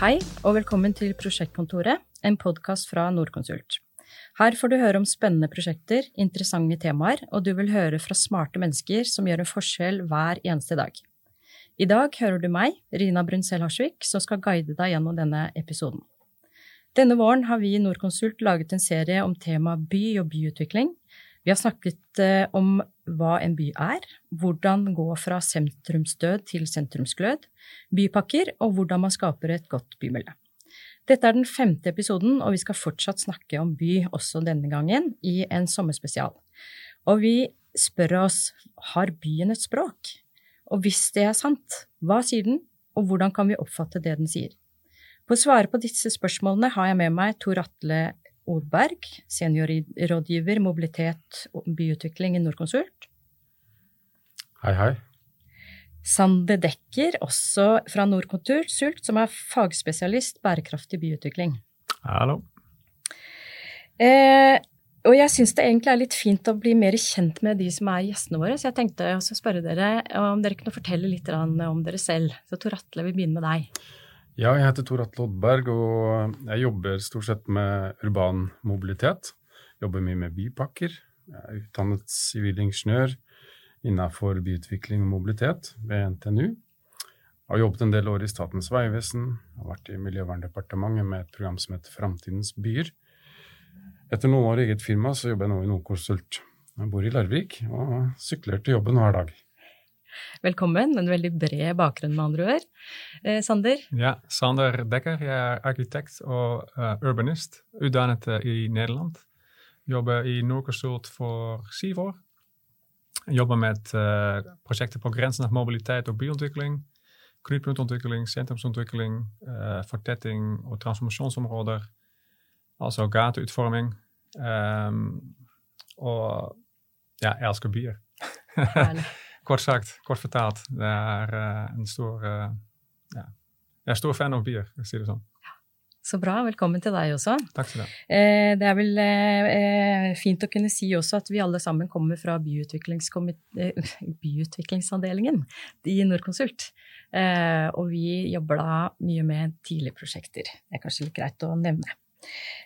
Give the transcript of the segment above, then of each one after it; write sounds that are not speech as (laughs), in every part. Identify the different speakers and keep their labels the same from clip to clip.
Speaker 1: Hei, og velkommen til Prosjektkontoret, en podkast fra Norconsult. Her får du høre om spennende prosjekter, interessante temaer, og du vil høre fra smarte mennesker som gjør en forskjell hver eneste dag. I dag hører du meg, Rina Brunsel-Harsvik, som skal guide deg gjennom denne episoden. Denne våren har vi i Norconsult laget en serie om temaet by og byutvikling. Vi har snakket eh, om hva en by er, hvordan gå fra sentrumsdød til sentrumsglød, bypakker og hvordan man skaper et godt bymiljø. Dette er den femte episoden, og vi skal fortsatt snakke om by også denne gangen, i en sommerspesial. Og vi spør oss har byen et språk? Og hvis det er sant, hva sier den, og hvordan kan vi oppfatte det den sier? For å svare på disse spørsmålene har jeg med meg Tor Atle Odberg, seniorrådgiver mobilitet og byutvikling i Norconsult.
Speaker 2: Hei, hei.
Speaker 1: Sande Dekker, også fra Norconsult, som er fagspesialist bærekraftig byutvikling.
Speaker 2: Hallo.
Speaker 1: Eh, og jeg syns det egentlig er litt fint å bli mer kjent med de som er gjestene våre, så jeg tenkte å spørre dere om dere kunne fortelle litt om dere selv. Så Tor Atle, vi begynner med deg.
Speaker 2: Ja, jeg heter Tor Atle Oddberg, og jeg jobber stort sett med urban mobilitet. Jobber mye med bypakker. Jeg er utdannet sivilingeniør innenfor byutvikling og mobilitet ved NTNU. Jeg har jobbet en del år i Statens vegvesen, har vært i Miljøverndepartementet med et program som heter Framtidens byer. Etter noen år i eget firma så jobber jeg nå i Nordkonsult. Jeg bor i Larvik og sykler til jobben hver dag.
Speaker 1: Velkommen. En veldig bred bakgrunn, med andre ord. Eh, Sander?
Speaker 3: Ja, Sander Dekker. Jeg er arkitekt og uh, urbanist, utdannet i Nederland. Jobber i Norconsult for syv år. Jobber met uh, projecten på grenzen av mobiliteit og byutvikling. Knutepuntontwikkeling, sentrumsontwikkeling, fortetting og transformasjonsområder. Altså gateutvorming. Um, og ja, jeg elsker byer. kort sagt, kort fortalt. Det er uh, en stor uh, ja. Jeg er stor fan av bier, for å si det sånn.
Speaker 1: Så bra. Velkommen til deg også.
Speaker 3: Takk skal du ha.
Speaker 1: Eh, det er vel eh, fint å kunne si også at vi alle sammen kommer fra eh, byutviklingsavdelingen i Norconsult. Eh, og vi jobber da mye med tidligprosjekter. Det er kanskje litt greit å nevne.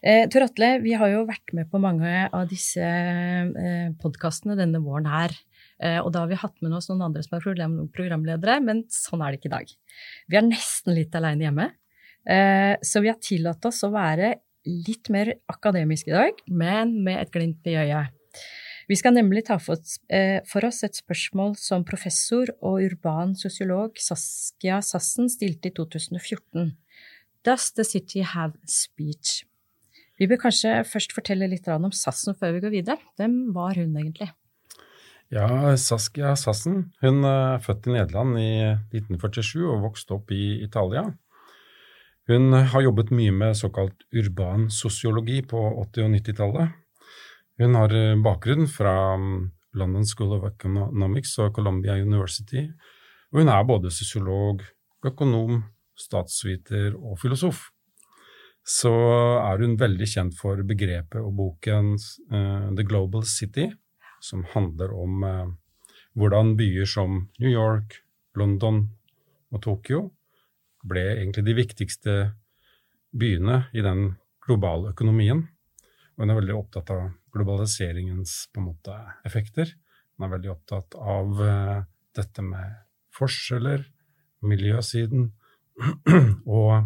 Speaker 1: Eh, Tor Atle, vi har jo vært med på mange av disse eh, podkastene denne våren her. Eh, og da har vi hatt med oss noen andre som er programledere, men sånn er det ikke i dag. Vi er nesten litt aleine hjemme, eh, så vi har tillatt oss å være litt mer akademiske i dag, men med et glimt i øyet. Vi skal nemlig ta eh, for oss et spørsmål som professor og urban sosiolog Saskia Sassen stilte i 2014. Does the city have speech? Vi bør kanskje først fortelle litt om Sassen før vi går videre. Hvem var hun egentlig?
Speaker 2: Ja, Saskia Sassen hun er født i Nederland i 1947 og vokste opp i Italia. Hun har jobbet mye med såkalt urban sosiologi på 80- og 90-tallet. Hun har eh, bakgrunn fra mm, London School of Economics og Columbia University, og hun er både sosiolog, økonom, statsviter og filosof. Så er hun veldig kjent for begrepet og boken uh, The Global City, som handler om eh, hvordan byer som New York, London og Tokyo ble egentlig de viktigste byene i den globale økonomien. Og hun er veldig opptatt av globaliseringens måte, effekter. Hun er veldig opptatt av uh, dette med forskjeller, miljøsiden (clears throat) og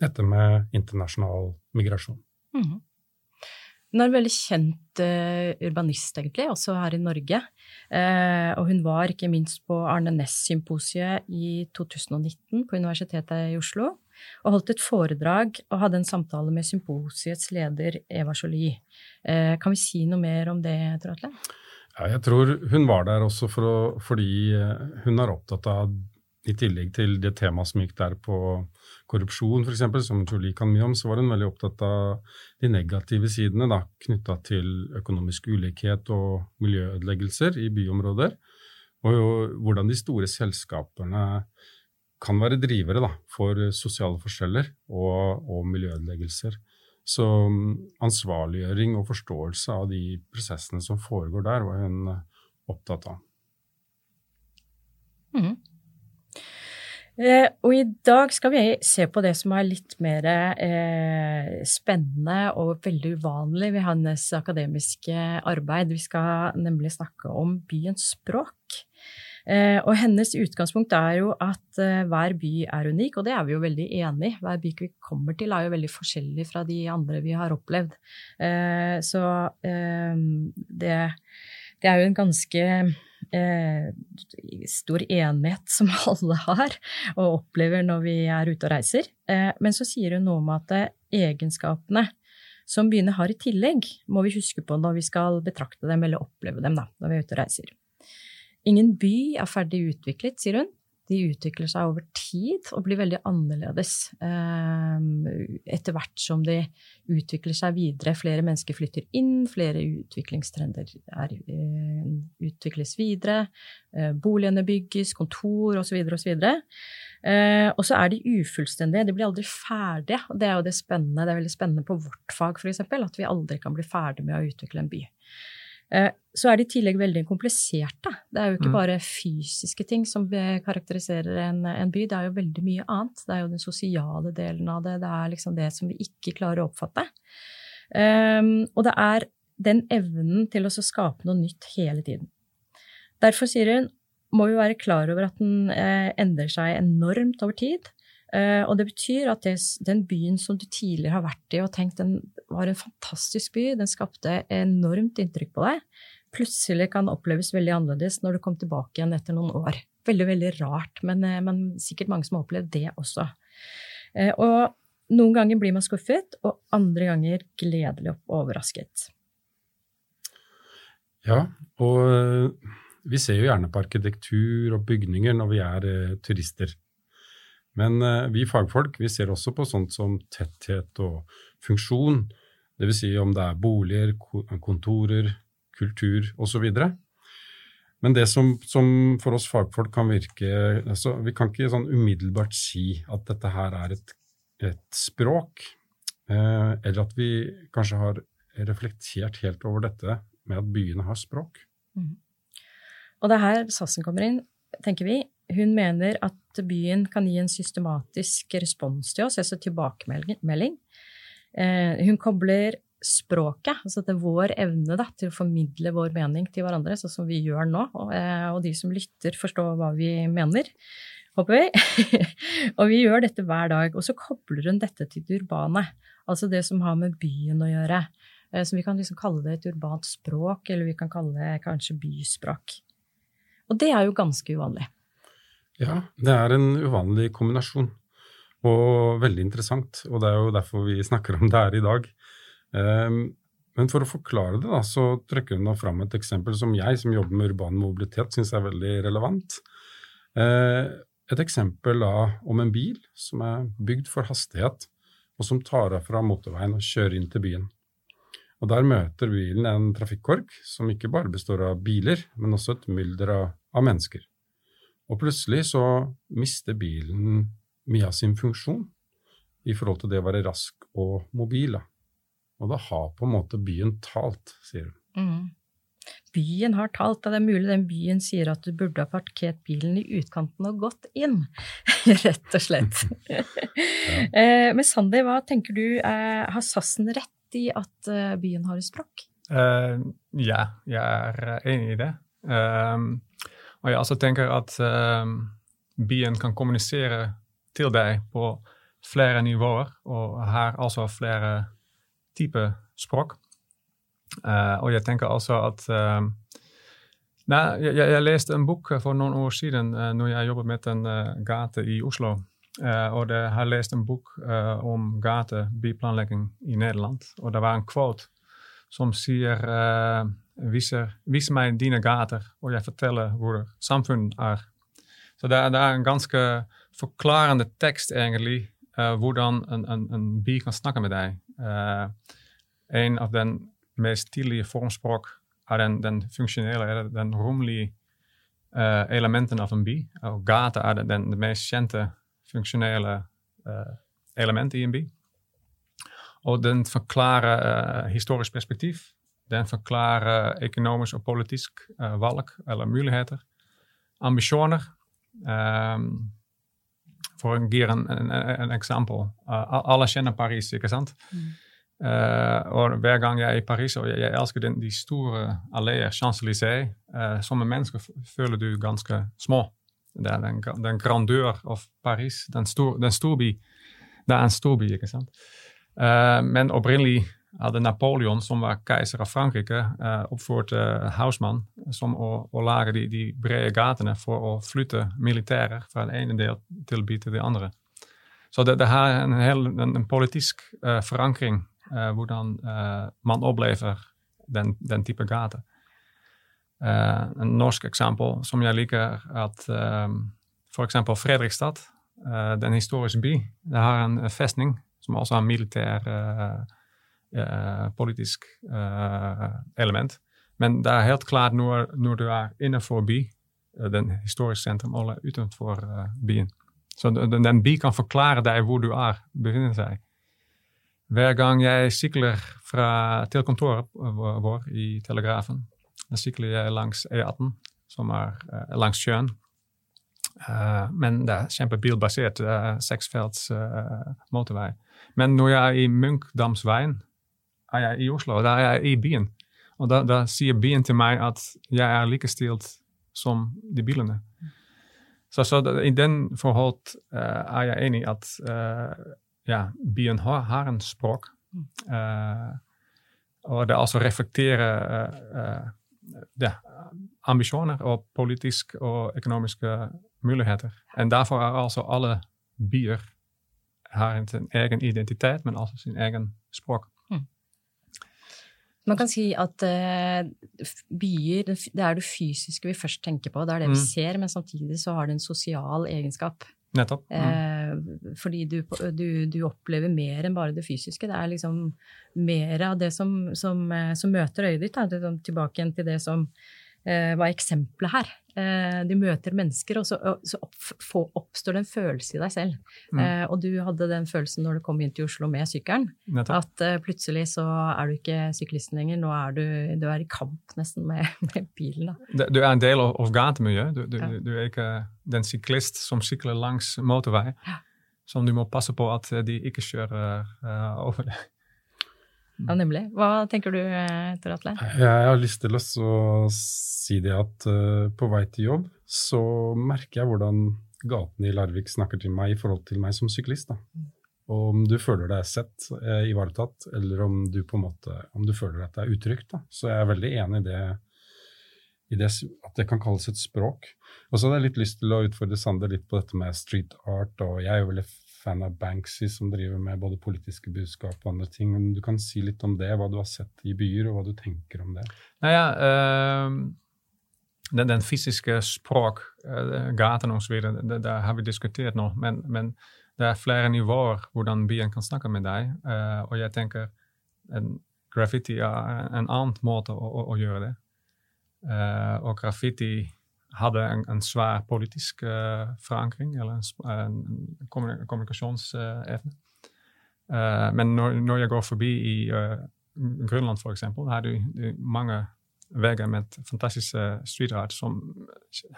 Speaker 2: dette med internasjonal migrasjon. Mm -hmm.
Speaker 1: Hun er en veldig kjent uh, urbanist, egentlig, også her i Norge. Uh, og hun var ikke minst på Arne Næss-symposiet i 2019 på Universitetet i Oslo. Og holdt et foredrag og hadde en samtale med symposiets leder Eva Jolie. Uh, kan vi si noe mer om det, Tor Atle?
Speaker 2: Ja, jeg tror hun var der også for å, fordi hun er opptatt av, i tillegg til det temaet som gikk der på korrupsjon, f.eks., som Jolie kan mye om, så var hun veldig opptatt av de negative sidene knytta til økonomisk ulikhet og miljøødeleggelser i byområder. Og jo, hvordan de store selskapene kan være drivere da, for sosiale forskjeller og, og miljøødeleggelser. Så um, ansvarliggjøring og forståelse av de prosessene som foregår der, var hun opptatt av.
Speaker 1: Mm. Eh, og i dag skal vi se på det som er litt mer eh, spennende og veldig uvanlig ved hans akademiske arbeid. Vi skal nemlig snakke om byens språk. Eh, og hennes utgangspunkt er jo at eh, hver by er unik, og det er vi jo veldig enig i. Hver by vi kommer til er jo veldig forskjellig fra de andre vi har opplevd. Eh, så eh, det, det er jo en ganske eh, stor enighet som (laughs) alle har og opplever når vi er ute og reiser. Eh, men så sier hun noe om at eh, egenskapene som byene har i tillegg, må vi huske på når vi skal betrakte dem eller oppleve dem da, når vi er ute og reiser. Ingen by er ferdig utviklet, sier hun. De utvikler seg over tid og blir veldig annerledes eh, etter hvert som de utvikler seg videre. Flere mennesker flytter inn, flere utviklingstrender er, eh, utvikles videre. Eh, boligene bygges, kontor osv. osv. Eh, og så er de ufullstendige. De blir aldri ferdige. Det er jo det spennende. Det er veldig spennende på vårt fag, f.eks., at vi aldri kan bli ferdig med å utvikle en by. Eh, så er de i tillegg veldig kompliserte. Det er jo ikke mm. bare fysiske ting som karakteriserer en, en, by, det er jo veldig mye annet. Det er jo den sosiale delen av det, det er liksom det som vi ikke klarer å oppfatte. Um, og det er den evnen til å skape noe nytt hele tiden. Derfor, sier hun, må vi være klar over at den eh, endrer seg enormt over tid. Uh, og det betyr at det, den byen som du tidligere har vært i og tenkt den var en fantastisk by, den skapte enormt inntrykk på deg, plutselig kan oppleves veldig annerledes når du kom tilbake igjen etter noen år. Veldig, veldig rart, men, uh, men sikkert mange som har opplevd det også. Uh, og noen ganger blir man skuffet, og andre ganger gledelig overrasket.
Speaker 2: Ja, og vi ser jo gjerne på arkitektur og bygninger når vi er turister. Men uh, vi fagfolk vi ser også på sånt som tetthet og funksjon, dvs. Si om det er boliger, kontorer, kultur osv. Men det som, som, for oss fagfolk kan virke altså, Vi kan ikke sånn umiddelbart si at dette her er et, et språk, eh, eller at vi kanskje har reflektert helt over dette med at byene har språk. Mm.
Speaker 1: Og det er her Sassen kommer inn, tenker vi. Hun mener at byen kan gi en systematisk respons til oss, altså tilbakemelding. Eh, hun kobler språket, altså til vår evne da, til å formidle vår mening til hverandre, sånn som vi gjør nå, og, eh, de som lytter, forstår hva vi mener. Håper vi. (laughs) og vi gjør dette hver dag. Og så kobler hun dette til det urbane, altså det som har med byen å gjøre. Eh, så vi kan liksom kalle det et urbant språk, eller vi kan kalle det kanskje byspråk. Og det er jo ganske uvanlig.
Speaker 2: Ja, det er en uvanlig kombinasjon. Og veldig interessant. Og det er jo derfor vi snakker om det her i dag. Um, men for å forklare det, da, så trekker hun fram et eksempel som jeg, som jobber med urban mobilitet, syns er veldig relevant. Uh, et eksempel da, om en bil som er bygd for hastighet, og som tar av fra motorveien og kjører inn til byen. Og Der møter bilen en trafikkork som ikke bare består av biler, men også et mylder av, av mennesker. Og plutselig så mister bilen mye av sin funksjon i forhold til det å være rask og mobil. Og da har på en måte byen talt, sier hun. Mm.
Speaker 1: Byen har talt, og det er mulig den byen sier at du burde ha parkert bilen i utkanten og gått inn. (laughs) rett og slett. ja. (laughs) (laughs) Eh, men Sandi, hva tenker du, eh, har Sassen rett i at eh, byen har et språk?
Speaker 3: Uh, ja, jeg er enig i det. Uh, og jeg også tenker at um, byen kan kommunisere til deg på flere nivåer, og her altså flere typer språk. Uh, og jeg tenker altså at uh, nei, jeg, jeg, leste en bok for noen år siden uh, når jeg jobbet med en uh, gate i Oslo. og jeg har lest en bok om gatebyplanlegging i Nederland. Og det var en quote som sier viser, vis meg dine gater, og jeg forteller hvor samfunnet er. Så det, det, er en ganske forklarende tekst, egentlig, uh, hvordan en, en, en, by kan snakke med deg. Uh, en av den mest tidlige formspråk er den, den funksjonelle, den rommelige uh, elementen av en by. Og gata er den, den, mest kjente funksjonelle element i en by. Og den forklarer historisk perspektiv den verklaren economisch of politiek uh, valk, eller muligheter, ambitioner. Um, for å gi en, en, en eksempel. Uh, alle kjenner Paris, ikke sant? Mm. Uh, og hver gang jeg er i Paris, og jeg, jeg elsker den, de store alleer, Champs-Élysées, uh, som en menneske føler du ganske små. Det er den, den grandeur av Paris, den, stor, den storby. Det er en storby, ikke sant? Uh, men opprinnelig hadde Napoleon, som var keizer av Frankrike, uh, oppført uh, Hausmann som å, å lage de, de, brede gatene for å flytte militærer fra den ene del til by til det andre. Så det, det har en, hel, en, en politisk uh, forankring hvordan man opplever den, den type gaten. een norsk eksempel som jeg liker, at for eksempel Fredrikstad, den historische by, det har en festning som også har militær uh, politisk uh, element. Men det er helt klart når, når du er innenfor by, uh, den historiske sentrum, eller utenfor byen. Så den, den by kan forklare deg hvor du er, befinner seg. Hver gang jeg sykler fra, til kontoret vår i Telegrafen, da sykler jeg langs E18, som er langs sjøen. Uh, men det er kjempebilbasert. Det er seksfelts uh, motorvei. Men når jeg er i Er jeg i Oslo. Da er jeg i byen. Og da, da sier byen til meg at jeg er likestilt som de bilene. Så, så i den forhold uh, er jeg enig i at ja, byen har, har en språk. og det altså reflekterer ja, ambisjoner og politiske og økonomiske muligheter. En daarvoor er altså alle byer har sin egen identitet, men også sin egen språk.
Speaker 1: Man kan si at uh, byer, det er det fysiske vi først tenker på, det er det mm. vi ser, men samtidig så har det en sosial egenskap.
Speaker 3: Nettopp. Mm.
Speaker 1: Eh, fordi du, du, du, opplever mer enn bare det fysiske. Det er liksom mer av det som, som, uh, som møter øyet ditt. Da. Tilbake igjen til det som var eksempelet her. Eh, du møter mennesker, og så, oppstår det en følelse i deg selv. Mm. Eh, og du hadde den følelsen når du kom inn til Oslo med sykkelen, at plutselig så er du ikke syklisten lenger, nå er du, du er i kamp nesten med, (laughs) med bilen.
Speaker 3: Da. Du er en del av gatemiljøet. Du, du, ja. du, er ikke den syklist som sykler langs motorvei. Ja. Som du må passe på at de ikke kjører over det.
Speaker 1: Ja, nemlig. Hva tenker du, Tor Atle?
Speaker 2: Jeg har lyst til å si det at uh, på vei til jobb så merker jeg hvordan gatene i Larvik snakker til meg i forhold til meg som syklist. da. Og om du føler deg sett, eh, ivaretatt, eller om du på en måte, om du føler at det er utrygt. da. Så jeg er veldig enig i det, i det at det kan kalles et språk. Og så hadde jeg litt lyst til å utfordre Sander litt på dette med street art. og Jeg er jo veldig fan av Banksy, som driver med både politiske budskap og andre ting. Du kan si litt om det, hva du har sett i byer, og hva du tenker om det?
Speaker 3: Naja, ja, uh, den, den, fysiske språk, uh, gaten osv., det, det har vi diskutert nå. Men, men, det er flere nivåer hvordan byen kan snakke med deg. Uh, og jeg tenker en graffiti er en annen måte å, å, å gjøre det. Uh, og graffiti hadde en, en svær politisk uh, forankring, eller en, en kommunikasjonsevne. Uh, men når, når, jeg går forbi i uh, Grønland, f.eks., har du, mange veier med fantastiske street art som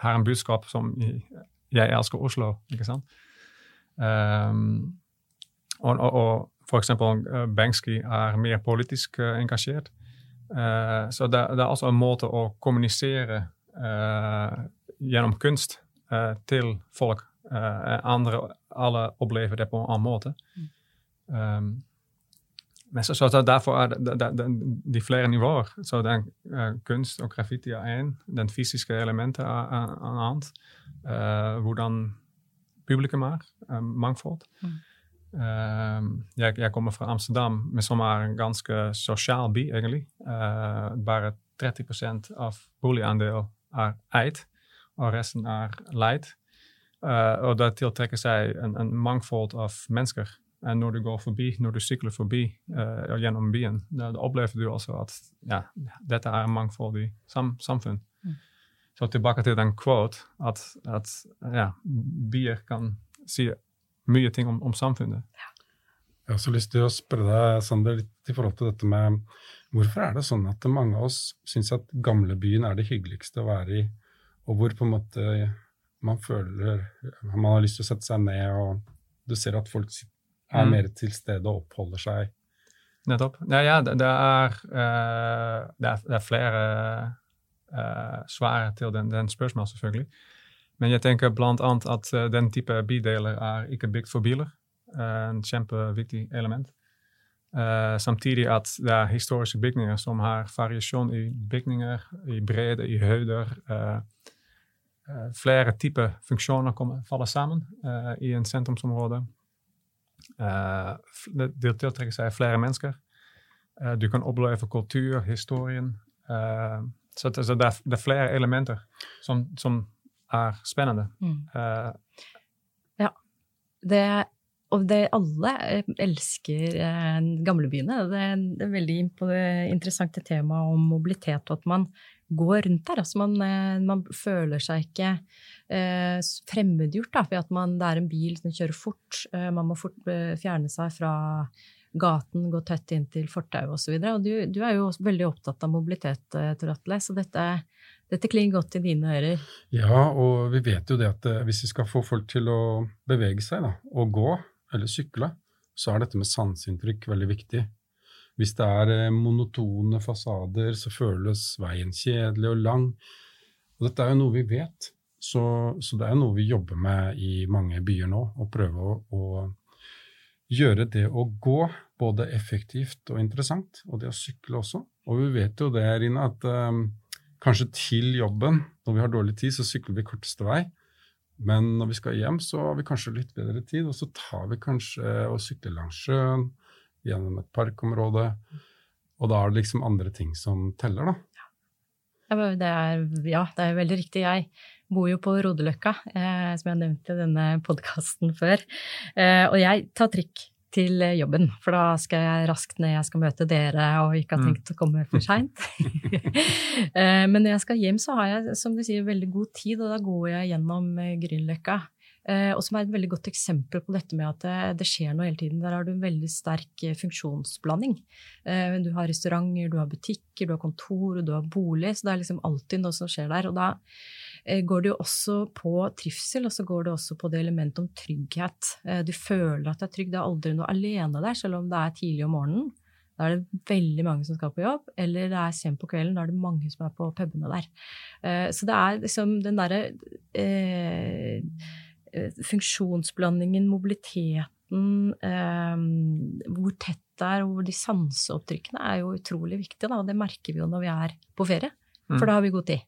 Speaker 3: har en budskap som jeg elsker Oslo, ikke sant? Um, og, og, og eksempel Banksy er mer politisk engasjert. så det, det, er altså en måte å kommunisere Eh, gjennom kunst eh, til folk. Eh, andre alle opplever det på en annen måte. Um, men så, så, derfor er det, det, det, de flere nivåer. Så den, uh, kunst og graffiti er én, den fysiske elementet er en annen. Uh, hvordan publikum er, uh, mangfold. Mm. Jeg, jeg, kommer fra Amsterdam, som er en ganske sosial by, egentlig. bare 30 av boligandelen er eid, og resten er leid. Uh, og dat tiltrekken zij een, een mangfold af mennesker. En når du går forbi, når du sykler forbi uh, gjennom byen, da, da opplever du også at ja, dette er en mangfoldig sam, samfunn. Mm. Så tilbake til den quote at, at ja, byer kan si mye ting om, om samfunnet. Ja.
Speaker 2: Jeg har også lyst til å spørre deg, Sander, litt i forhold til dette med Hvorfor er det sånn at mange av oss syns at gamlebyen er det hyggeligste å være i, og hvor på en måte man føler Man har lyst til å sette seg ned, og du ser at folk er
Speaker 3: Mm.
Speaker 2: mer til stede og oppholder seg.
Speaker 3: Nettopp. Ja, ja det, det, er, uh, det, er, det er flere uh, svar til den, den spørsmålet, selvfølgelig. Men jeg tenker annet at uh, den type bideler er ikke bygd for biler. Eh, en kjempeviktig element. Eh, samtidig at det er historiske bygninger som har variasjon i bygninger, i bredde, i høyder. eh, eh, flere typer funksjoner kommer, faller sammen eh, i en sentrumsområde. Eh, f- det, det tiltrekker seg flere mennesker. Eh, du kan oppleve kultur, historien. eh, så det, så det, er, det er flere elementer som, som er spennende.
Speaker 1: Mm.
Speaker 3: Eh,
Speaker 1: Det, og det alle eh, elsker eh, gamlebyene. Det er er veldig impo- interessant tema om mobilitet, og at man går rundt der. Altså man, eh, man føler seg ikke eh, fremmedgjort da, ved at man, det er en bil som kjører fort. Eh, man må fort eh, fjerne seg fra gaten, gå tett inn til fortauet osv. Du, du er jo også veldig opptatt av mobilitet, eh, Tor Atle, så dette, dette klinger godt i dine ører.
Speaker 2: Ja, og vi vet jo det at eh, hvis vi skal få folk til å bevege seg, da, og gå eller sykle, så er dette med sanseinntrykk veldig viktig. Hvis det er eh, monotone fasader, så føles veien kjedelig og lang. Og dette er jo noe vi vet, så, så det er noe vi jobber med i mange byer nå, å prøve å, å gjøre det å gå både effektivt og interessant, og det å sykle også. Og vi vet jo det, Rina, at um, kanskje til jobben, når vi har dårlig tid, så sykler vi korteste vei. Men når vi skal hjem, så har vi kanskje litt bedre tid, og så tar vi kanskje og sykler langs sjøen, gjennom et parkområde. Og da er det liksom andre ting som teller, da.
Speaker 1: Ja, det er, ja, det er veldig riktig. Jeg bor jo på Rodeløkka, eh, som jeg nevnte i denne podkasten før. Eh, og jeg tar trikk til jobben, for da skal jeg raskt ned, jeg skal møte dere og ikke har
Speaker 3: Mm.
Speaker 1: tenkt å komme for seint. (laughs) eh, men når jeg skal hjem, så har jeg, som du sier, veldig god tid, og da går jeg gjennom eh, Grünerløkka. Eh, og som er et veldig godt eksempel på dette med at det, skjer noe hele tiden. Der har du en veldig sterk eh, funksjonsblanding. Eh, du har restauranter, du har butikker, du har kontor, du har bolig. Så det er liksom alltid noe som skjer der. Og da eh, går det jo også på trivsel, og så går det også på det elementet om trygghet. Eh, du føler at det er trygg. Det er aldri noe alene der, selv om det er tidlig om morgenen. Da er det veldig mange som skal på jobb, eller det er sent på kvelden. Da er det mange som er på pubene der. Eh, så det er liksom den derre eh, eh, funksjonsblandingen, mobiliteten, eh, hvor tett det er, og hvor de sanseopptrykkene er jo utrolig viktige. Da, og det merker vi jo når vi er på ferie,
Speaker 3: Mm.
Speaker 1: for da har vi god tid.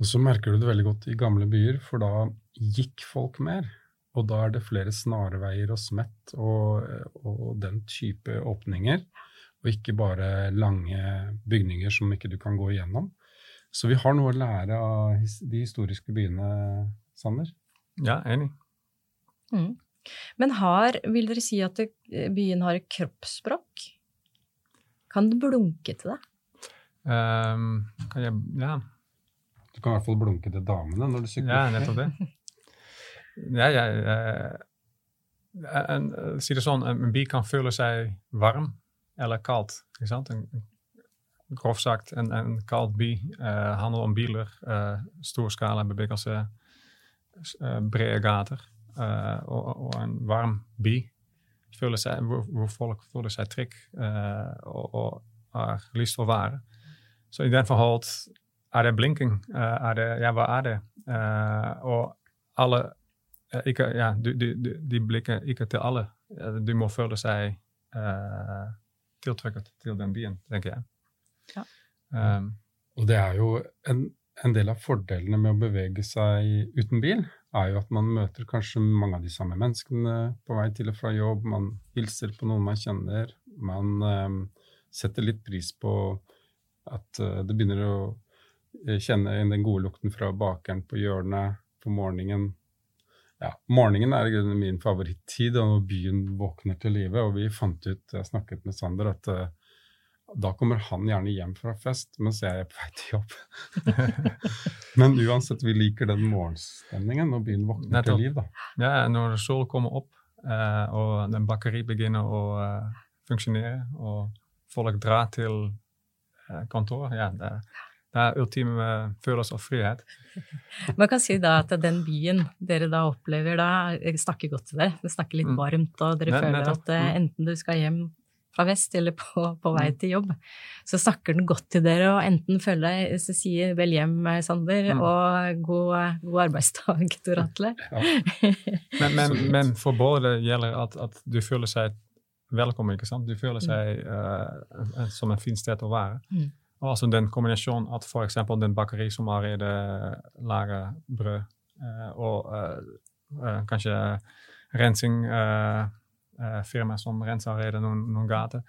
Speaker 2: Og så merker du det veldig godt i gamle byer, for da gikk folk mer. Og da er det flere snarveier og smett og, og den type åpninger. Og ikke bare lange bygninger som ikke du kan gå igjennom. Så vi har noe å lære av de historiske byene, Sander.
Speaker 3: ja, enig.
Speaker 1: Mm. Men har, vil dere si at byen har et kroppsspråk? Kan det blunke til det?
Speaker 3: Um, kan jeg, ja,
Speaker 2: Du kan i hvert fall blunke til damene når du sykler.
Speaker 3: ja, nettopp det. Ja, ja, eh, en, eh, si det sånn, en by kan føle seg varm eller kaldt. Ikke sant? En, en- grovt sagt, en, en kald by eh, handler om biler, uh, storskala bebyggelse, s- eh, brede gater. eh, og, og en varm by føler seg, hvor, hvor folk føler seg trygg eh, og, og har lyst til å være. Så i den forhold er det blinking. eh, er det, ja, hva er det? Eh, og alle eh, ikke, ja, du, du, du, De blikker ikke til alle. De Du må føle seg uh, tiltrukket til den byen, tenker jeg.
Speaker 1: Ja.
Speaker 3: Um,
Speaker 2: Og det er jo en, en del av fordelene med å bevege seg uten bil, er jo at man møter kanskje mange av de samme menneskene på vei til og fra jobb. Man hilser på noen man kjenner. Man um, setter litt pris på at uh, det begynner å kjenne igjen den gode lukten fra bakeren på hjørnet på morgenen. Ja, morgenen er i grunnen min favorittid, og når byen våkner til live. Og vi fant ut, jeg snakket med Sander, at uh, da kommer han gjerne hjem fra fest, mens jeg er på vei til jobb. (laughs) Men uansett, vi liker den morgenstemningen når byen våkner
Speaker 3: Nettopp.
Speaker 2: til liv. da.
Speaker 3: ja, når solen kommer opp uh, og den bakeri begynner å uh, funksjonere, og folk drar til eh, kontor, ja, det, Det er ultime følelse av frihet. (laughs)
Speaker 1: Man kan si da at den byen dere da opplever da, snakker godt til dere. Det snakker litt
Speaker 3: Mm.
Speaker 1: varmt, og dere føler at eh,
Speaker 3: Mm.
Speaker 1: enten du skal hjem fra vest eller på, på vei
Speaker 3: Mm.
Speaker 1: til jobb, så snakker den godt til dere, og enten føler deg så sier vel hjem, eh, Sander, og god, god arbeidsdag, (laughs) Tor Atle.
Speaker 3: Men, men, (laughs) men for både gjelder at, at du føler seg velkommen, ikke sant? Du føler seg uh, som en fin sted å være.
Speaker 1: Mm.
Speaker 3: Og altså den kombinasjonen at for eksempel den bakeri som allerede lager brød, eh, og eh, eh, kanskje rensing eh, eh, firma som renser allerede noen, noen gater.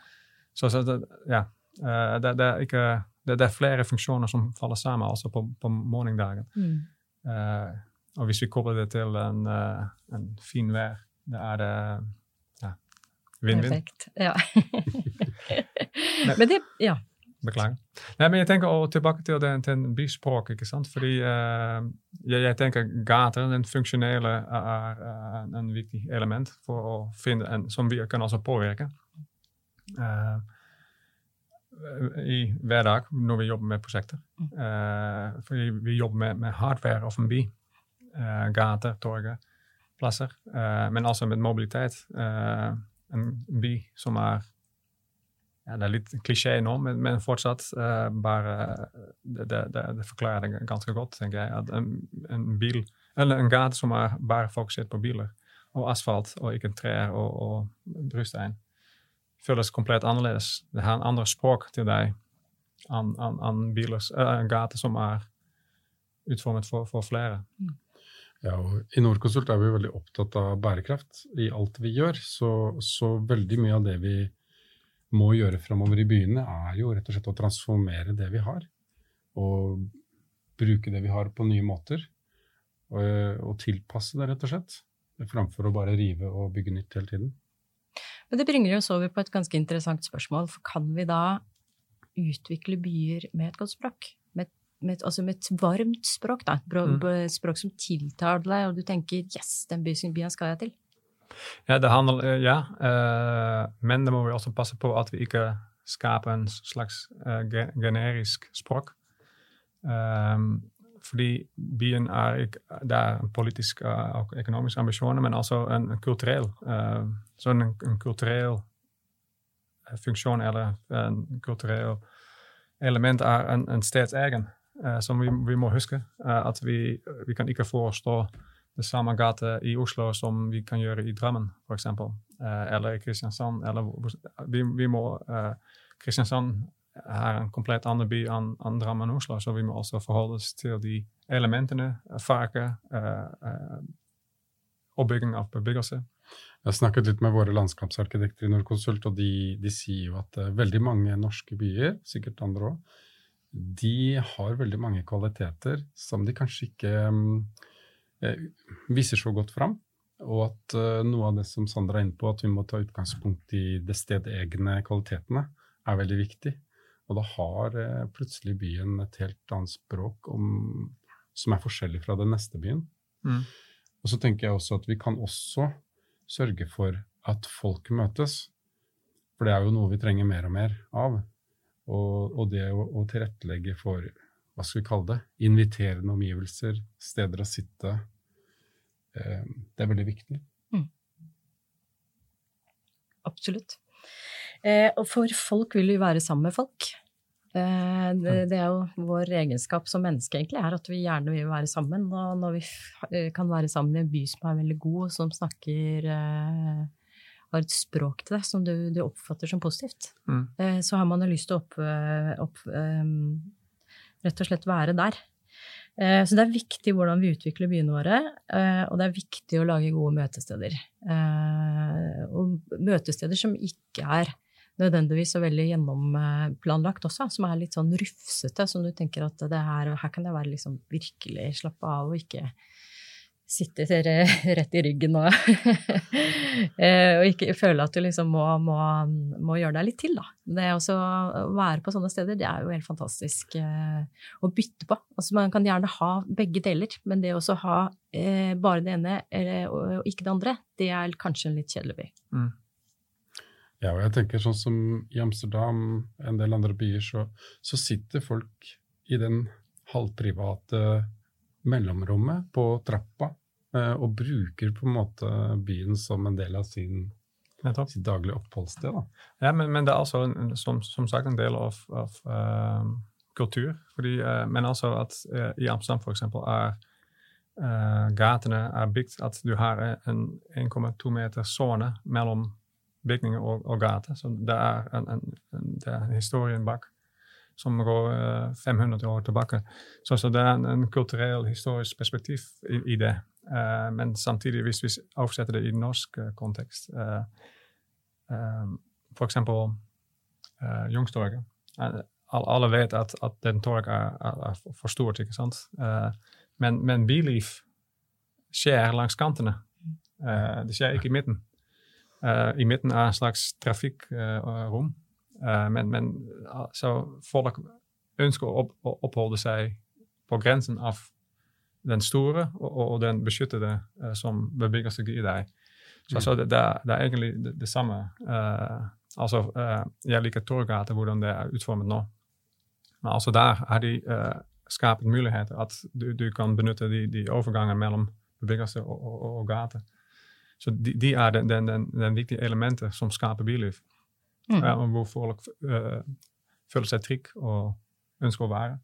Speaker 3: Så, så det, ja, eh, det, det, er ikke, det, det er flere funksjoner som faller sammen også på, på morgendagen.
Speaker 1: Mm.
Speaker 3: Eh, og hvis vi kobler det til en, eh, en fin vær, da er det ja, vinn-vinn.
Speaker 1: Perfekt. Ja. (laughs) Men det, ja.
Speaker 3: Beklager. Nei, men jeg tenker også tilbake til den, til den byspråk, ikke sant? Fordi eh, jeg, jeg tenker gater, den funksjonelle, er, er en viktig element for å finne en, som vi kan også påvirke. Eh, I hverdag når vi jobber med prosjekter. Eh, fordi vi jobber med, med hardware of en by. Eh, gater, torget, plasser. Eh, men også med mobilitet. Eh, en by som er ja, det er litt klisjé nå, men, men fortsatt uh, bare det, det, det, forklarer det ganske godt, tenker jeg. At en, en bil, eller en gate som er bare fokusert på biler og asfalt, og ikke trær og, og brustein, føles komplett annerledes. Det har en andre språk til deg enn an, an biler, eh, en gate som er utformet for, for flere.
Speaker 2: Ja, og I Norconsult er vi veldig opptatt av bærekraft i alt vi gjør. Så, så veldig mye av det vi må gjøre framover i byene, er jo rett og slett å transformere det vi har. Og bruke det vi har på nye måter. Og, og tilpasse det, rett og slett. Framfor å bare rive og bygge nytt hele tiden.
Speaker 1: Men det bringer oss over på et ganske interessant spørsmål. For kan vi da utvikle byer med et godt språk? Med, med, altså med et varmt språk, da. Et
Speaker 3: Mm.
Speaker 1: språk som tiltaler deg, og du tenker 'yes, den byen skal jeg til'.
Speaker 3: Ja, det handler, eh, ja. eh, men da må vi også passe på at vi ikke skaper en slags eh, ge- generisk språk. Ehm, fordi byen er ikke Det er en politisk eh, og økonomisk ambisjon, men også en, en kulturell uh, Sånn en, en kulturell eh, funksjon eller en kulturell element er en, en steds egen, eh, som vi, vi må huske. eh, at vi, vi kan ikke det samme gata i Oslo som vi kan gjøre i Drammen, f.eks. Uh, eller i Kristiansand. Eller, vi, vi må, uh, Kristiansand er en komplett annen by enn an Drammen og Oslo, så vi må også forholde oss til de elementene, farger, eh, eh, oppbygging av bebyggelse.
Speaker 2: Jeg har snakket litt med våre landskapsarkitekter i Nordkonsult, og de, de sier jo at eh, veldig mange norske byer, sikkert andre òg, de har veldig mange kvaliteter som de kanskje ikke eh, viser så godt fram. Og at eh, noe av det som Sandra er inne på, at vi må ta utgangspunkt i det stedegne kvalitetene, er veldig viktig. Og da har eh, plutselig byen et helt annet språk om, som er forskjellig fra den neste byen.
Speaker 3: Mm.
Speaker 2: Og så tenker jeg også at vi kan også sørge for at folk møtes. For det er jo noe vi trenger mer og mer av. Og, og det å, å tilrettelegge for, hva skal vi kalle det, inviterende omgivelser, steder å sitte, eh, det er veldig viktig.
Speaker 1: Absolutt. Eh, og for folk vil jo være sammen med folk. Eh, det, det er jo vår egenskap som menneske, egentlig, er at vi gjerne vil være sammen. Og når vi f kan være sammen i en by som er veldig god, som snakker eh, har et språk til deg som du, du oppfatter som positivt,
Speaker 3: Mm.
Speaker 1: eh, så har man jo lyst til å opp, opp, eh, rett og slett være der. Eh, Så det er viktig hvordan vi utvikler byene våre, eh, og det er viktig å lage gode møtesteder. Eh, Og møtesteder som ikke er nødvendigvis så veldig gjennomplanlagt også, som er litt sånn rufsete, som du tenker at her, her kan det være liksom virkelig slappe av og ikke sitte re- (laughs) rett i ryggen og, (laughs) eh, og ikke føle at du liksom må, må, må gjøre deg litt til, da. Det også å være på sånne steder, det er jo helt fantastisk eh, å bytte på. Altså man kan gjerne ha begge deler, men det også ha eh, bare det ene eller, og, og ikke det andre, det er kanskje en litt kjedelig by.
Speaker 3: Mm.
Speaker 2: Ja, og jeg tenker sånn som i Amsterdam, en del andre byer, så, så sitter folk i den halvprivate mellomrommet på trappa, eh, og bruker på en måte byen som en del av sin, sitt daglige oppholdssted. Da.
Speaker 3: Ja, men, men, det er altså som, som, sagt en del av, av uh, kultur. Fordi, uh, men altså at uh, i Amsterdam f.eks. er gatene er bygd at du har en 1,2 meter sone mellom bygninger og, og gater. Så det er en, en, en, det er en historien bak som går 500 år tilbake. Så, så det er en, en kulturell, historisk perspektiv i, i det. Uh, men samtidig, hvis vi oversetter det i norsk uh, kontekst uh, For eksempel Youngstorget. alle vet at, at den torg er, er, er, for stort, ikke sant? men, men biliv skjer langs kantene. det skjer ikke i midten. I midten er en slags trafikkrom. men, men så folk ønsker å, opp, å oppholde seg på grensen av den store og, og den beskyttede uh, som beveger seg i deg. Så, mm. så det, det, er, det, er, egentlig det, det samme. Uh, altså, uh, jeg liker Torgata, hvordan det er utformet nå. Men altså der har de skapt muligheter at du, du, kan benytte de, de overgangene mellom bebyggelse og, og, og gater. Så de, de er den, den, den, den, viktige elementet som skaper biliv. Mm. hvor folk føler seg trygge og ønsker å være.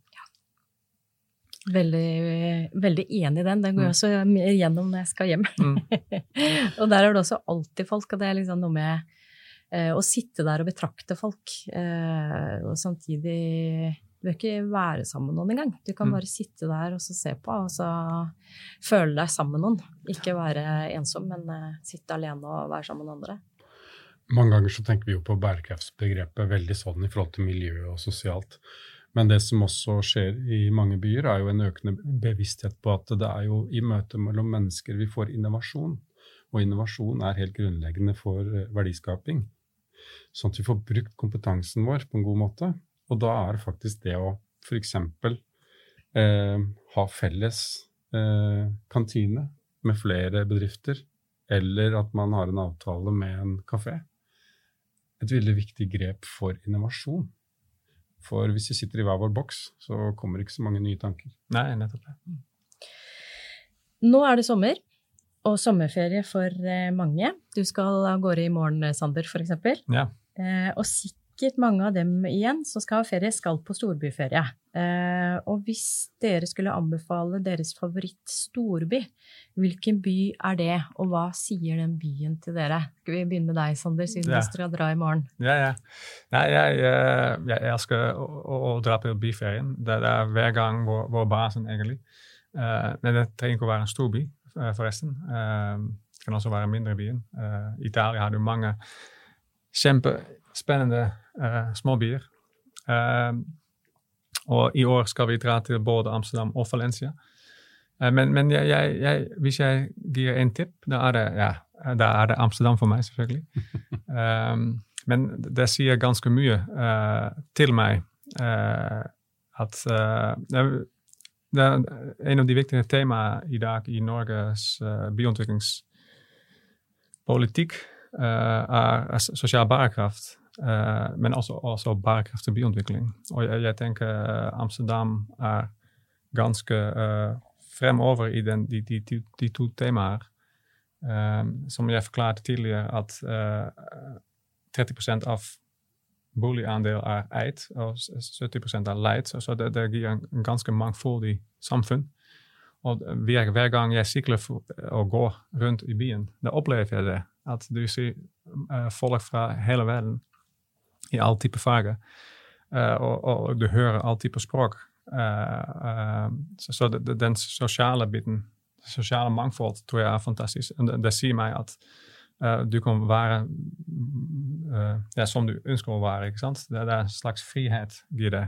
Speaker 1: Veldig, veldig enig i den. Den går jeg mm. også gjennom når jeg skal hjem. Mm. (laughs) og der er det også alltid folk, og det er liksom noe med eh, å sitte der og betrakte folk. Eh, og samtidig Du bør ikke være sammen med noen engang. Du kan mm. bare sitte der og se på, og så føle deg sammen med noen. Ikke være ensom, men eh, sitte alene og være sammen med andre.
Speaker 2: Mange ganger så tenker vi jo på bærekraftsbegrepet veldig sånn i forhold til miljø og sosialt. Men det som også skjer i mange byer, er jo en økende bevissthet på at det er jo i møte mellom mennesker vi får innovasjon. Og innovasjon er helt grunnleggende for eh, verdiskaping. Sånn at vi får brukt kompetansen vår på en god måte. Og da er det faktisk det å f.eks. Eh, ha felles eh, kantine med flere bedrifter, eller at man har en avtale med en kafé, et veldig viktig grep for innovasjon. For hvis vi sitter i hver vår boks, så kommer det ikke så mange nye tanker.
Speaker 3: Nei, nettopp det.
Speaker 1: Nå er det sommer, og sommerferie for eh, mange. Du skal av gårde i morgen, Sander, f.eks.
Speaker 3: Ja.
Speaker 1: Eh, og sikkert mange av dem igjen som skal ha ferie, skal på storbyferie. Eh, og hvis dere skulle anbefale deres favoritt-storby, hvilken by er det, og hva sier den byen til dere? Skal vi begynne med deg, Sander, siden ja. du skal dra i morgen?
Speaker 3: Ja, ja. Nei, jeg, eh, jeg, jeg elsker å, å, dra på byferien. Det, er hver gang vår, vår basen, egentlig. Uh, men det trenger ikke å være en storby, forresten. Det kan også være mindre byen. I Italia har du mange kjempespennende småbyer. Uh, og i år skal vi dra til både Amsterdam og Valencia. Uh, men, men jeg, jeg, jeg, hvis jeg gir en tip, da er det, ja, da er det Amsterdam for meg, selvfølgelig. um, (laughs) men det sier ganske mye uh, til meg uh, at det er en av de viktige temaene i dag i Norges byutviklingspolitikk er, er sosial bærekraft. Uh, men også, også bærekraftig byutvikling. Og jeg, jeg tenker uh, Amsterdam er ganske uh, fremover i den, de, de, de, de, to temaer. Um, som jeg forklarte tidligere, at 30 av boligandel er eid, og 70 er leid. Så, så det, det, gir en, en ganske mangfoldig samfunn. Og hver, hver gang jeg sykler og går rundt i byen, da opplever jeg det. At du ser folk fra hele verden i alle typer fagen. Uh, og, og, du hører alle typer språk. Uh, uh, så, så de, den sosiale biten, det sosiale mangfold, tror jeg er fantastisk. Og det, det sier meg at du kan være ja, som du ønsker å være. ikke sant? Det, det er en slags frihet gir det.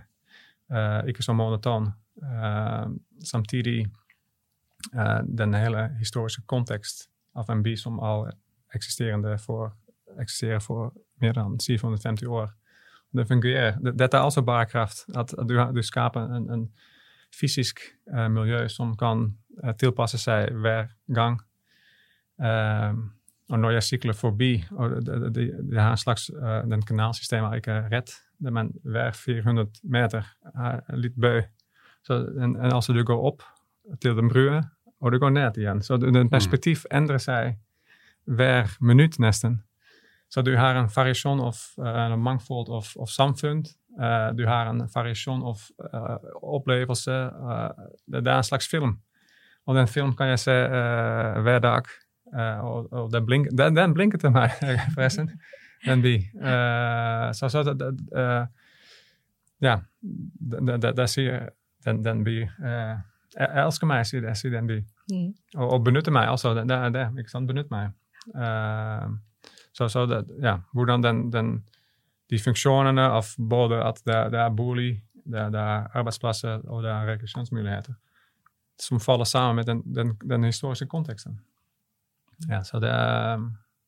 Speaker 3: ikke så monoton. samtidig den hele historiske kontekst av en by som al eksisterende for, eksisterer for mer dan 750 år. Det fungerer. Dette er altså bærekraft. At, at du, du, skaper en, en fysisk uh, miljø som kan uh, tilpasse seg hver gang. Uh, og når jeg sykler forbi og det, det, det har en slags, Den kanalsystemet er ikke rett, men hver 400 meter er litt bø. Så, en, en als du går opp til den brua, og du går ned igjen. Så det perspektiv endrer seg hver minutt nesten. Så du har en variasjon av uh, mangfold av, av samfunn. Uh, du har en variasjon av uh, opplevelser. det, er en slags film. Og den film kan jeg se hver dag. og, og den, blink, den, den, blinker til meg, forresten. Den by. så, så det, ja, det, sier den, den by Jeg elsker meg, sier det, sier den by. Mm. Og, og benytter meg, altså. Det er det. ikke sant? Benytt meg. Uh, så, så det, ja, hvordan den, den, de funksjonene av både at det, det er bolig, det, det, er arbeidsplasser og det er rekreasjonsmuligheter, som faller sammen med den, den, den historiske konteksten. Ja, så det,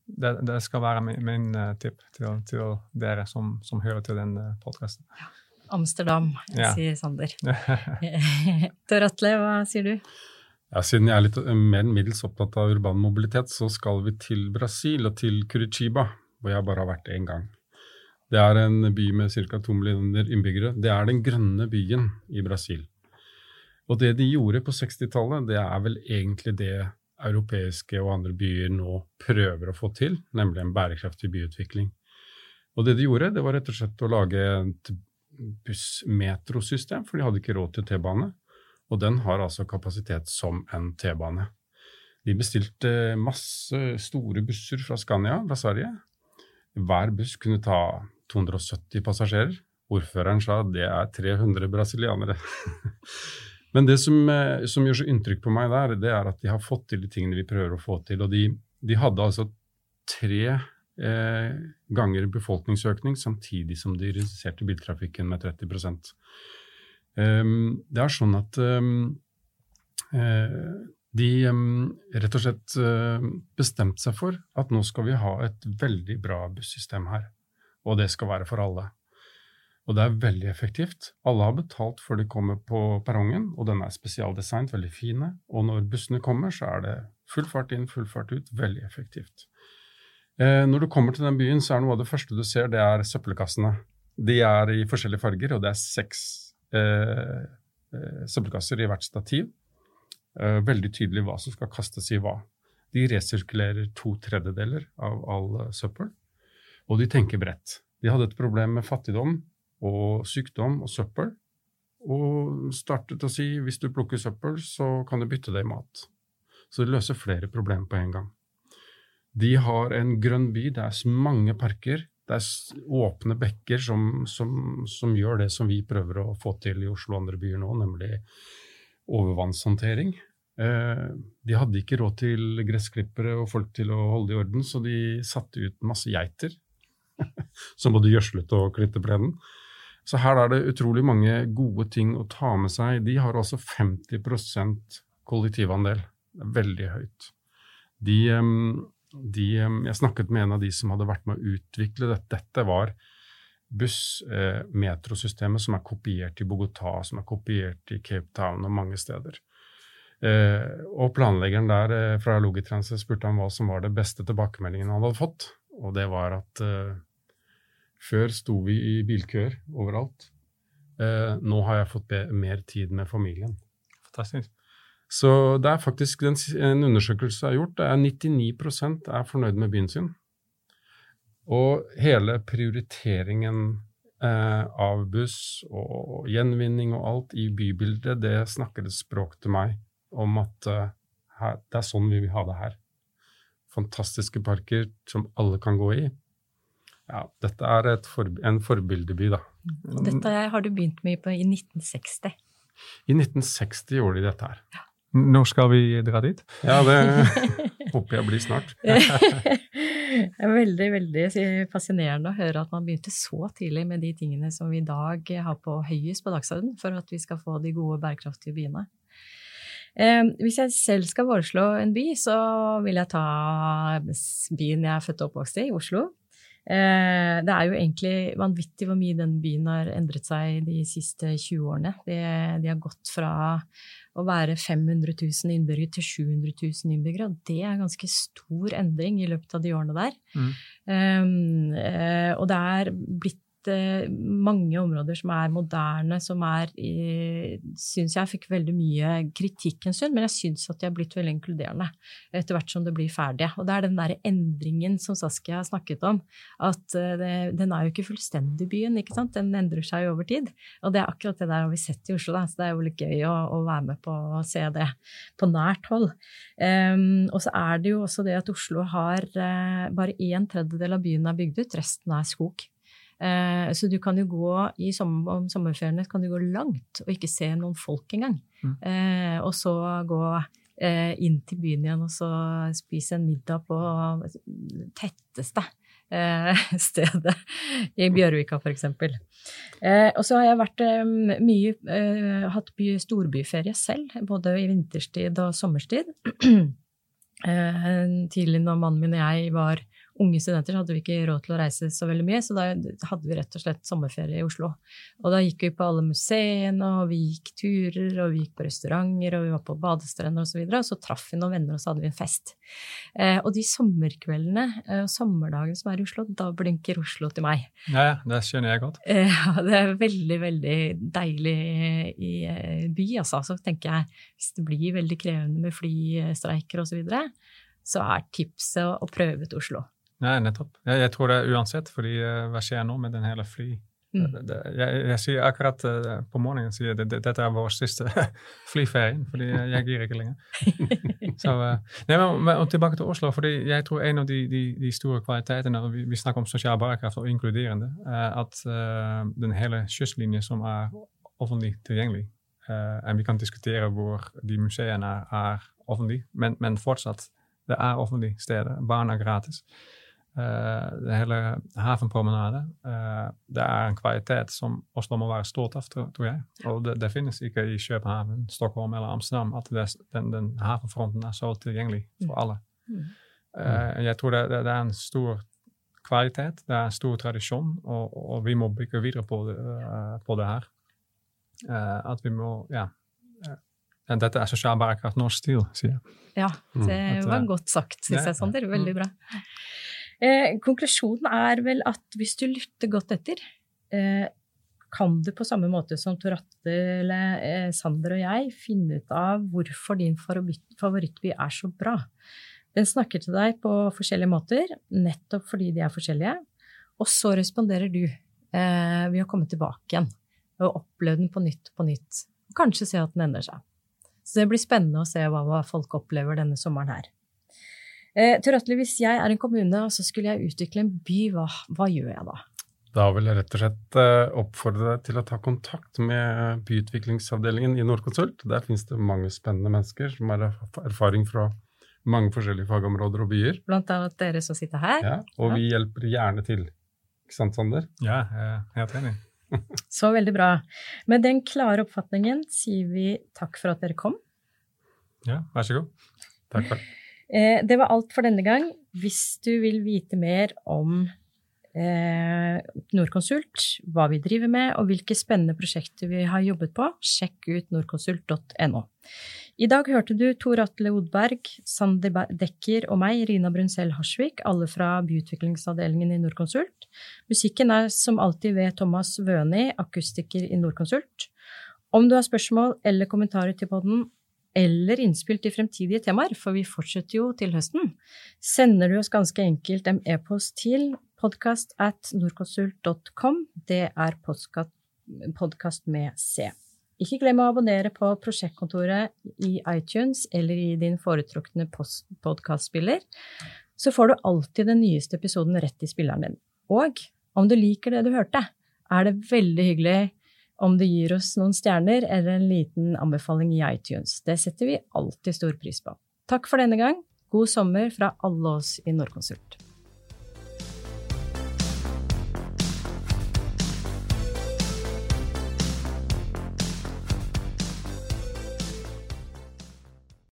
Speaker 3: det, det skal være min, min uh, tipp til, til, dere som, som hører til den eh, podkasten. Ja.
Speaker 1: Amsterdam, ja. sier Sander. (laughs) (laughs) Tor Atle, hva sier du?
Speaker 2: Ja, siden jeg er litt eh, mer enn middels opptatt av urban mobilitet, så skal vi til Brasil og til Curitiba, hvor jeg bare har vært én gang. Det er en by med ca. to millioner innbyggere. Det er den grønne byen i Brasil. Og det de gjorde på 60-tallet, det er vel egentlig det europeiske og andre byer nå prøver å få til, nemlig en bærekraftig byutvikling. Og det de gjorde, det var rett og slett å lage et bussmetrosystem, for de hadde ikke råd til T-bane. Og den har altså kapasitet som en T-bane. De bestilte masse store busser fra Scania fra Sverige. Hver buss kunne ta 270 passasjerer. Ordføreren sa det er 300 brasilianere. (laughs) Men det som, eh, som, gjør så inntrykk på meg der, det er at de har fått til de tingene vi prøver å få til. Og de, de hadde altså tre eh, ganger befolkningsøkning samtidig som de reduserte biltrafikken med 30 Ehm, det er sånn at ehm, eh, de ehm, rett og slett bestemte seg for at nå skal vi ha et veldig bra bussystem her. Og det skal være for alle. Og det er veldig effektivt. Alle har betalt før de kommer på perrongen, og den er spesialdesignet, veldig fine. Og når bussene kommer, så er det full fart inn, full fart ut. Veldig effektivt. Eh, når du kommer til den byen, så er noe av det første du ser, det er søppelkassene. De er i forskjellige farger, og det er seks eh, eh, søppelkasser i hvert stativ. Eh, veldig tydelig hva som skal kastes i hva. De resirkulerer to tredjedeler av all eh, søppel, og de tenker bredt. De hadde et problem med fattigdom og sykdom og søppel, og startet å si hvis du plukker søppel, så kan du bytte det i mat. Så det løser flere problemer på en gang. De har en grønn by, det er mange parker, det er åpne bekker som, som, som, gjør det som vi prøver å få til i Oslo og andre byer nå, nemlig overvannshåndtering. Eh, de hadde ikke råd til gressklippere og folk til å holde i orden, så de satte ut masse geiter (laughs) som både gjødslet og klippet plenen. Så her er det utrolig mange gode ting å ta med seg. De har altså 50 kollektivandel. Det er veldig høyt. De, de, jeg snakket med en av de som hadde vært med å utvikle dette. Dette var buss-metrosystemet eh, som er kopiert i Bogotá, som er kopiert i Cape Town og mange steder. Eh, og planleggeren der eh, fra Logitranse spurte han hva som var det beste tilbakemeldingen han hadde fått. Og det var at eh, før sto vi i bilkøer overalt. Eh, nå har jeg fått mer tid med familien.
Speaker 3: Fantastisk.
Speaker 2: Så det er faktisk en, en undersøkelse er gjort. Det er 99% er fornøyd med byen sin. Og hele prioriteringen eh, av buss og gjenvinning og alt i bybildet, det snakker et språk til meg om at eh, her, det er sånn vi vil ha det her. Fantastiske parker som alle kan gå i. Ja, dette er for, en forbildeby, da.
Speaker 1: Dette har du begynt med i 1960.
Speaker 2: I 1960 gjorde de dette her. Ja.
Speaker 3: Når skal vi dra dit?
Speaker 2: Ja, det (laughs) håper jeg blir snart. (laughs)
Speaker 1: det er veldig, veldig fascinerende å høre at man begynte så tidlig med de tingene som vi i dag har på høyest på dagsordenen for at vi skal få de gode, bærekraftige byene. Hvis jeg selv skal foreslå en by, så vil jeg ta byen jeg er født og oppvokst i, Oslo. Eh, det er jo egentlig vanvittig hvor mye den byen har endret seg de siste 20 årene. De, de har gått fra å være 500 000 innbyggere til 700 000 innbyggere. Og det er ganske stor endring i løpet av de årene der. Mm. Um, og det er blitt eh, mange områder som er moderne, som er Syns jeg fikk veldig mye kritikk en stund, men jeg syns at de har blitt veldig inkluderende etter hvert som det blir ferdige. Og det er den derre endringen som Saskia har snakket om, at eh, det, den er jo ikke fullstendig byen, ikke sant. Den endrer seg jo over tid. Og det er akkurat det der har vi sett i Oslo, da. Så det er jo litt gøy å, å være med på å se det på nært hold. Um, og så er det jo også det at Oslo har uh, bare en tredjedel av byen er bygd ut, resten er skog. Eh, så du kan jo gå i sommer, om sommerferiene kan du gå langt og ikke se noen folk engang. Mm. Eh, og så gå eh, inn til byen igjen og så spise en middag på tetteste eh, (laughs) stedet i Bjørvika, f.eks. Eh, og så har jeg vært mye eh, hatt by, storbyferie selv, både i vinterstid og sommerstid. (clears throat) tidlig når mannen min og jeg var unge studenter hadde vi ikke råd til å reise så veldig mye, så da hadde vi rett og slett sommerferie i Oslo. Og da gikk vi på alle museene, og vi gikk turer, og vi gikk på restauranter, og vi var på badestrender osv. Og, så videre, og så traff vi noen venner, og så hadde vi en fest. Eh, og de sommerkveldene og eh, sommerdagene som er i Oslo, da blinker Oslo til meg.
Speaker 3: Ja, det skjønner jeg godt.
Speaker 1: Eh, (laughs) det er veldig, veldig deilig i eh, by, altså. Så tenker jeg, hvis det blir veldig krevende med flystreiker osv., så, videre, så er tipset å prøve ut Oslo.
Speaker 3: Nei, nettopp. Jeg, jeg, tror det er uansett, fordi uh, hva skjer nå med den hele fly? Mm. Det, det, jeg, jeg, sier akkurat uh, på morgenen sier det, dette er vår siste flyferie, fordi jeg, jeg gir ikke lenger. Så, uh, nei, men, men, tilbake til Oslo, fordi jeg tror en av de, de, de store kvalitetene vi, vi, snakker om sosial bærekraft og inkluderende, er at den hele kystlinje som er offentlig tilgjengelig og Vi kan diskutere hvor de museene er, er offentlige, men, men fortsatt, det er offentlige steder. Barn er gratis. Uh, de hele havenpromenade. Uh, det er en kvalitet som Oslo må være stolt av, tror, tror jeg. Og det, det, finnes ikke i København, Stockholm eller Amsterdam at det, den, den, havenfronten er så tilgjengelig for alle. Mm. Uh, jeg tror det, det, er en stor kvalitet, det er en stor tradisjon, og, og vi må bygge videre på det, på det her. at vi må ja, dette er sosial bærekraft norsk stil, sier jeg.
Speaker 1: Ja, mm. det var godt sagt, syns jeg, Sander. Veldig bra. Eh, konklusjonen er vel at hvis du lytter godt etter, eh, kan du på samme måte som Tor eller eh, Sander og jeg finne ut av hvorfor din favorittby er så bra. Den snakker til deg på forskjellige måter, nettopp fordi de er forskjellige. Og så responderer du eh, ved å komme tilbake igjen og oppleve den på nytt på nytt. Kanskje se at den endrer seg. Så det blir spennende å se hva folk opplever denne sommeren her. Eh, Tørøtli, hvis jeg er en kommune og så skulle jeg utvikle en by, hva, hva, gjør jeg da?
Speaker 2: Da vil jeg rett og slett eh, oppfordre deg til å ta kontakt med byutviklingsavdelingen i Nordkonsult. Der finnes det mange spennende mennesker som har erfaring fra mange forskjellige fagområder og byer.
Speaker 1: Blant annet dere som sitter her.
Speaker 2: Ja, Og vi hjelper gjerne til. Ikke sant, Sander?
Speaker 3: Ja, jeg er helt enig. (laughs)
Speaker 1: så veldig bra. Med den klare oppfatningen sier vi takk for at dere kom.
Speaker 3: Ja, vær så god.
Speaker 2: Takk for det.
Speaker 1: Eh, det var alt for denne gang. Hvis du vil vite mer om eh, Norconsult, hva vi driver med og hvilke spennende prosjekter vi har jobbet på, sjekk ut norconsult.no. I dag hørte du Tor Atle Odberg, Sander Dekker og meg, Rina Brunsell Harsvik, alle fra byutviklingsavdelingen i Norconsult. Musikken er som alltid ved Thomas Vøni, akustiker i Norconsult. Om du har spørsmål eller kommentarer til podden, eller innspill til fremtidige temaer, for vi fortsetter jo til høsten, sender du oss ganske enkelt en e-post til podkast at norconsult.com. Det er podkast med C. Ikke glem å abonnere på Prosjektkontoret i iTunes eller i din foretrukne podkastspiller, så får du alltid den nyeste episoden rett i spilleren din. Og om du liker det du hørte, er det veldig hyggelig om du gir oss noen stjerner eller en liten anbefaling i iTunes. Det setter vi alltid stor pris på. Takk for denne gang. God sommer fra alle oss i Nordkonsult.